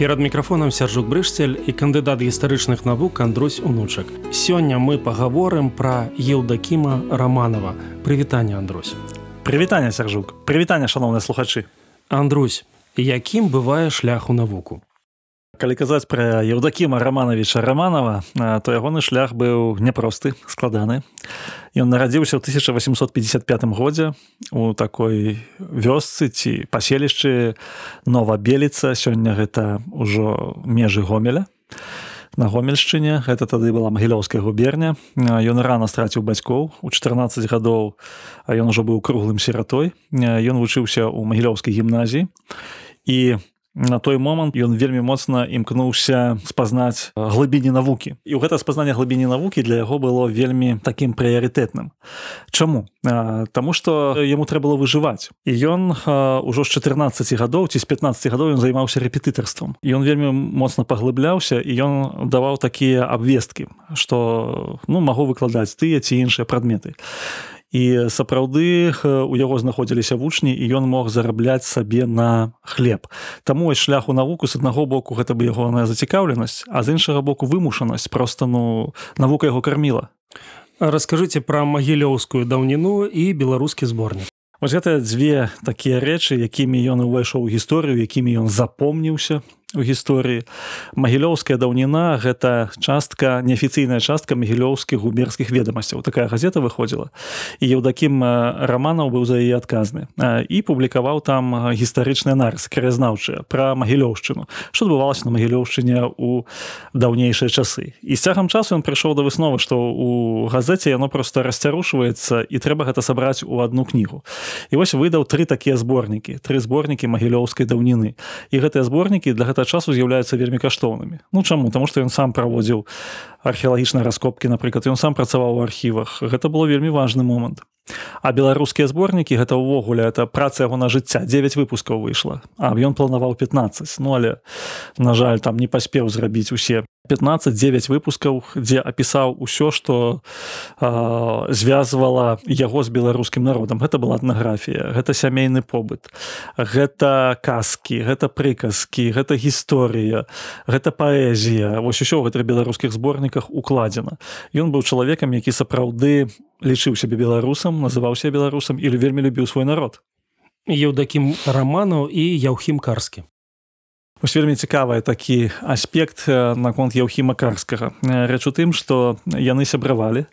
Перад мікрафонам сяржук брышцель і кандыдат гістарычных навук Андрусь унучак. Сёння мы пагаворым пра еўдакіма романова прывітанне Андрусь. Прывітанне сяржук прывітанне шаноўныя слухачы. Андрусь якім бывае шлях у навуку калі казаць пра еўдакіма романовича романова то ягоны шлях быў няпросты складаны. Ён нарадзіўся ў 1855 годзе у такой вёсцы ці паселішчы новабеліца. Сёння гэта ўжо межы гомеля. На гомельшчыне гэта тады была магілёўская губерня. Ён рана страціў бацькоў у 14 гадоў а ён ужо быў круглым сіратой. Ён вучыўся ў магілёўскай гімназіі. І у на той момант ён вельмі моцна імкнуўся спазнаць глыбіні навукі. І ў гэта спазнанне глыбіні навукі для яго было вельмі такім прыярытэтным. Чаму? Таму што яму трэба было выжываць. І ён ужо з 14 гадоў ці з 15 гадоў ён займаўся рэпетытарствам ён вельмі моцна паглыбляўся і ён даваў такія абвесткі што ну магу выкладаць тыя ці іншыя прадметы і сапраўды у яго знаходзіліся вучні і ён мог зарабляць сабе на хлеб. Таму вось шляху навуку з аднаго боку гэта бы ягоная зацікаўленасць а з іншага боку вымушанасць. Просто ну навука яго карміла. Расскажыце пра магілёўскую даўніну і беларускі зборнік. Вось гэта дзве такія рэчы якімі ён увайшоў у гісторыю якімі ён запомніўся у гісторыі. Магілёўская даўніна гэта частка неафіцыйная частка магілёўскіх губерскіх ведомасцяў такая газета выходзіла і еўдакім раманаў быў за яе адказны. І публікаваў там гістарычныя нарысы краязнаўчыя пра магілёўшчыну што адбывалася на магілёўшчыне у даўнейшыя часы. І з цягам часу ён прыйшоў да высновы што у газеце яно просто расцярушваецца і трэба гэта сабраць у одну кнігу. І вось выдаў тры такія зборнікі тры зборнікі магілёўскай даўніны. І гэтыя зборнікі для гэта гэта часу з'яўляюцца вельмі каштоўнымі Ну чаму таму што ён сам праводзіў археалагічныя раскопкі напрыклад ён сам працаваў у архівах гэта было вельмі важны момант а беларускія зборнікі гэта ўвогуле это праца яго на жыцця. 9 выпускаў выйшла а ён планаваў 15 ну але на жаль там не паспеў зрабіць усе 15-9 выпускаў дзе апісаў усё што звязвала яго з беларускім народам. Гэта была этнаграфія гэта сямейны побыт гэта казкі гэта прыказкі гэта гісторыя гэта паэзія. Вось усё гэта беларускіх зборніках укладзена. Ён быў чалавекам які сапраўды лічыў сябе беларусам называўся беларусам или вельмі любіў свой народ. Еўдакім раманаў і яўхім карскі Вось вельмі цікавы такі аспект наконт Яўхіма карскага. Рэч у тым, што яны сябравалі.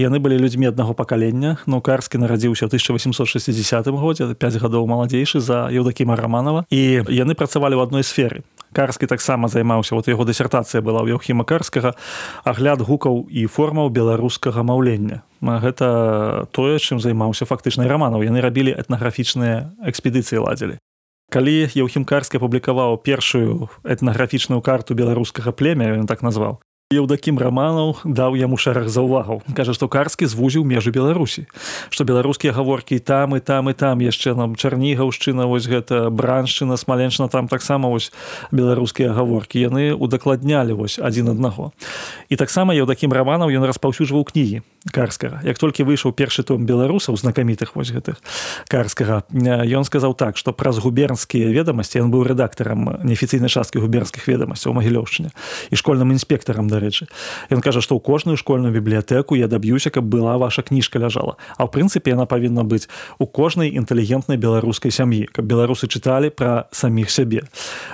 Яны былі людзьмі аднаго пакалення. Ну карскі нарадзіўся ў 1860 годзе 5 гадоў маладзейшы за Еўдакіма Раманова і яны працавалі ў адной сферы. Карскі таксама займаўся вот яго дысертацыя была ў Яўхіма карскага агляд гукаў і формаў беларускага маўлення. Гэта тое, чым займаўся фактычнай раманаў. яны рабілі этнаграфічныя экспедыцыі ладзілі калі еўхімкарскі апублікаваў першую этнаграфічную карту беларускага племя ён так назваў Еўдакім раманаў даў яму шэраг заўвагаў. Кажа што карскі звузіў межы беларусі што беларускія гаворкі там і там і там яшчэ нам чарнігаўшчына вось гэта браншчына смаленчына там таксама вось беларускія гаворкі. Яны удакладнялі вось адзін аднаго. І таксама еўдакім раманаў ён распаўсюджваў кнігі карскага. Як толькі выйшаў першы том беларусаў знакамітых вось гэтых карскага ён сказаў так што праз губернскія ведамасці ён быў рэдактарам неафіцыйнай часткі губернскіх ведамасцяў магілёўшчыне і школьным інспектарам дарэчы. Ён кажа што ў кожную школьную бібліятэку я даб'юся каб была ваша кніжка ляжала. А ў прынцыпе яна павінна быць у кожнай інтэлігентнай беларускай сям'і каб беларусы чыталі пра саміх сябе.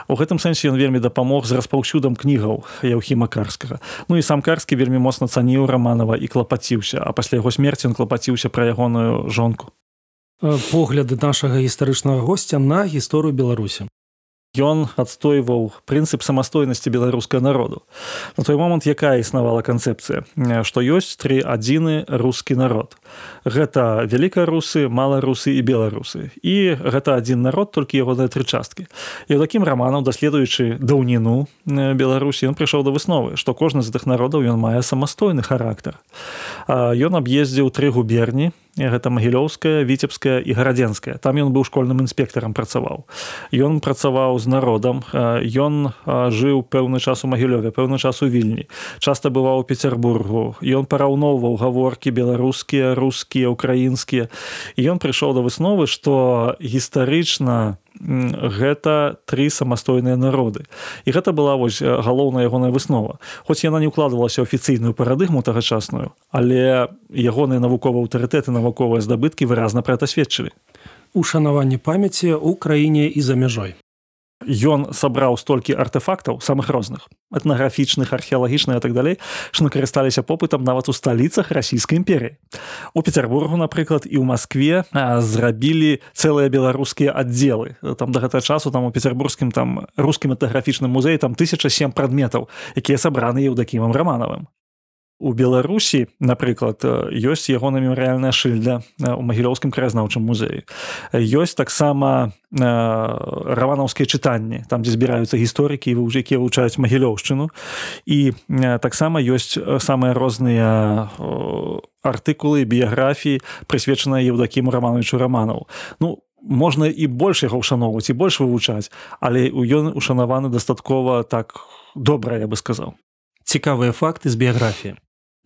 У гэтым сэнсе ён вельмі дапамог з распаўсюдам кнігаў яўхіма карскага. Ну і сам карскі вельмі моцна цаніў раманова і клапаціў клапаціўся а пасля яго смерці ён клапаціўся пра ягоную жонку. Погляды нашага гістарычнага госця на гісторыю беларусі ён адстойваў прынцып самастойнасці беларускага народу. На той момант якая існавала канцэпцыя? Што ёсць тры адзіны рускі народ. Гэта вялікарусы маларусы і беларусы. І гэта адзін народ толькі ягоныя тры часткі. І ў такім раманам даследуючы даўніну беларусі ён прыйшоў да высновы што кожны з гэтых народаў ён мае самастойны характар. Ён аб'ездзіў тры губерні гэта магілёўская віцебская і гарадзенская. Там ён быў школьным інспектарам працаваў. Ён працаваў з народам ён жыў пэўны час у магілёве пэўны час у вільні часта бываў у пецербургу ён параўноўваў гаворкі беларускія рускія украінскія. Ён прыйшоў да высновы што гістарычна гэта тры самастойныя народы. І гэта была вось галоўная ягоная выснова. Хоць яна не ўкладвалася афіцыйную парадыгму тагачасную але ягоныя навуковыя аўтарытэты навуковыя здабыткі выразна пра это сведчылі. Ушанаванне памяці ў краіне і за мяжой ён сабраў столькі артефактаў самых розных этнаграфічных археалагічных так далей што карысталіся попытам нават у сталіцах расійскай імперіі у петербургу напрыклад і ў москве зрабілі цэлыя беларускія аддзелы. Там да гэтага часу там у петербургскім там рускім этнаграфічным музеі там тысяча сем прадметаў якія сабраны еўдакімам раманавым у беларусі напрыклад ёсць ягона мемарыяльная шыльда у магілёўскім краязнаўчым музеі. Ёсць таксама раванаўскія чытанні там дзе збіраюцца гісторыкі вы уже якія вывучаюць магілёўшчыну. І таксама ёсць самыя розныя артыкулы біяграфіі прысвечаныя еўдакіму рамановичу раманаў ну можна і больш яго ўшаноўваць і больш вывучаць але ён ушанаваны дастаткова так добра я бы сказаў цікавыя факты з біяграфіі.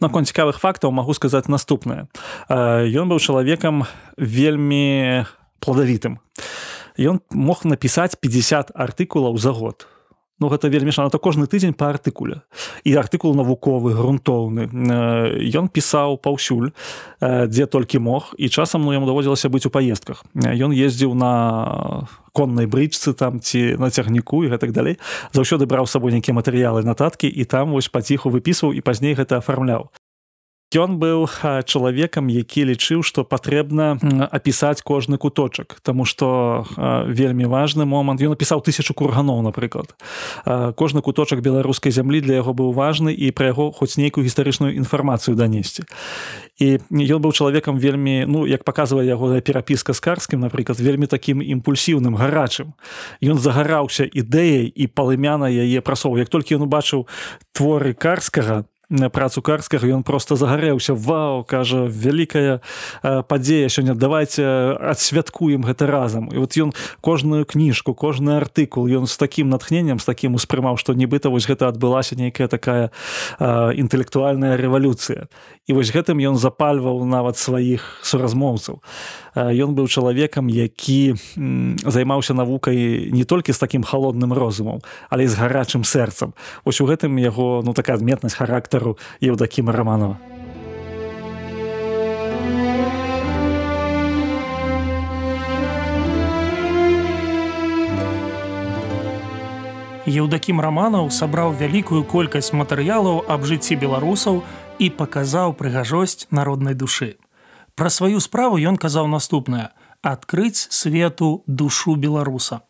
Наконт цікавых фактаў магу сказаць наступнае. Ён быў чалавекам вельмі пладавітым. Ён мог напісаць 50 артыкулаў за год Ну, гэта вельмі шана то кожны тыдзень па артыкуле. І артыкул навуковы грунтоўны. Ён пісаў паўсюль дзе толькі мог. І часам ну яму даводзілася быць у паездках. Ён ездзіў на коннай брычцы там ці на цягніку і гэтак далей. Заўсёды браў сабой нейкія матэрыялы нататкі і там вось паціху выпісваў і пазней гэта афармляў Ён быў чалавекам, які лічыў, што патрэбна апісаць кожны куточак, Таму што вельмі важны момант ён напісаў тысячу курганоў, напрыклад. Кожны куточак беларускай зямлі для яго быў важны і пра яго хоць нейкую гістарычную інфармацыю данесці. І ён быў чалавекам вельмі ну як паказвае ягоная перапіска з карскім, напрыклад, вельмі такім імпульсіўным гарачым. Ён загараўся ідэяй і палымяна яе прасоў. Як толькі ён убачыў творы карскага, працу карскага ён просто загарэўся. Вау кажа вялікая падзея сёння давайте адсвяткуем гэта разам і вот ён кожную кніжку кожны артыкул ён з таким натхненнем з таким успрымаў што нібыта вось гэта адбылася нейкая такая інтэлектуальная рэвалюцыя. І вось гэтым ён запальваў нават сваіх суразмоўцаў. Ён быў чалавекам які займаўся навукай не толькі з таким холодным розумам але з гарачым сэрцам. Ось у гэтым яго ну такая адметнасць характару еўдакіма романова Еўдакім раманаў сабраў вялікую колькасць матэрыялаў аб жыцці беларусаў і паказаў прыгажосць народнай душы. Пра сваю справу ён казаў наступнае: адкрыць свету душу беларуса.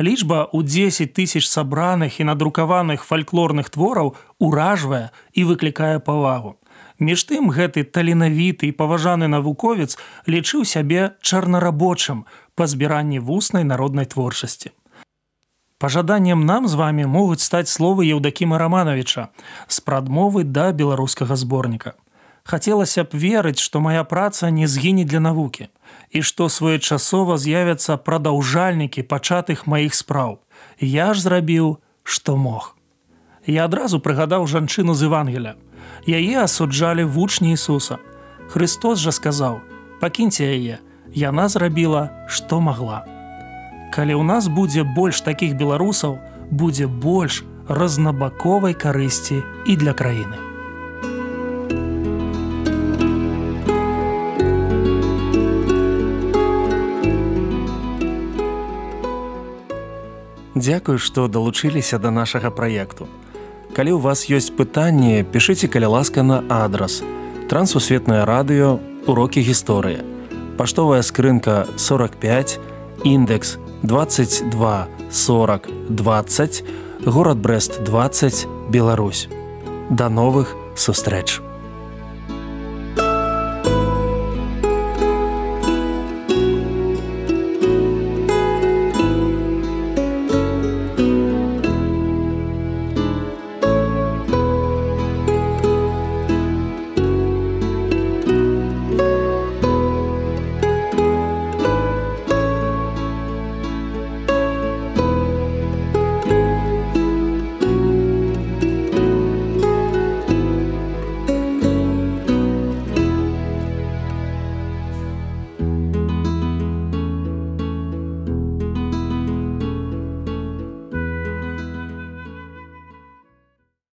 Лічба ў 10 тысяч сабраных і надрукаваных фальклорных твораў уражвае і выклікае павагу. Між тым гэты таленавіты і паважаны навуковец лічыў сябе чарнарабочым па збіранні вуснай народнай творчасці. Пажаданнем нам з вами могуць стаць словы Еўдакіма Рамановича з прадмовы да беларускага зборніка хацелася б верыць, што моя праца не згіне для навукі і што своечасова з'явяцца прадаўжальнікі пачатых маіх спраў. Я ж зрабіў, што мог. Я адразу прыгадаў жанчыну з Евангеля. Яе асуджалі вучні Ісуса. Христос жа сказаў: « Пакіньце яе, яна зрабіла, што магла. Калі ў нас будзе больш такіх беларусаў, будзе больш разнабаковай карысці і для краіны. Дзякую, што далучыліся да нашага праекту. Калі ў вас ёсць пытанні, пішыце каля ласка на адрас. Трансусветнае радыё, урокі гісторыі. Паштовая скрынка 45, індекс 22 40 20 город брест 20 Беларусь да новых сустрэч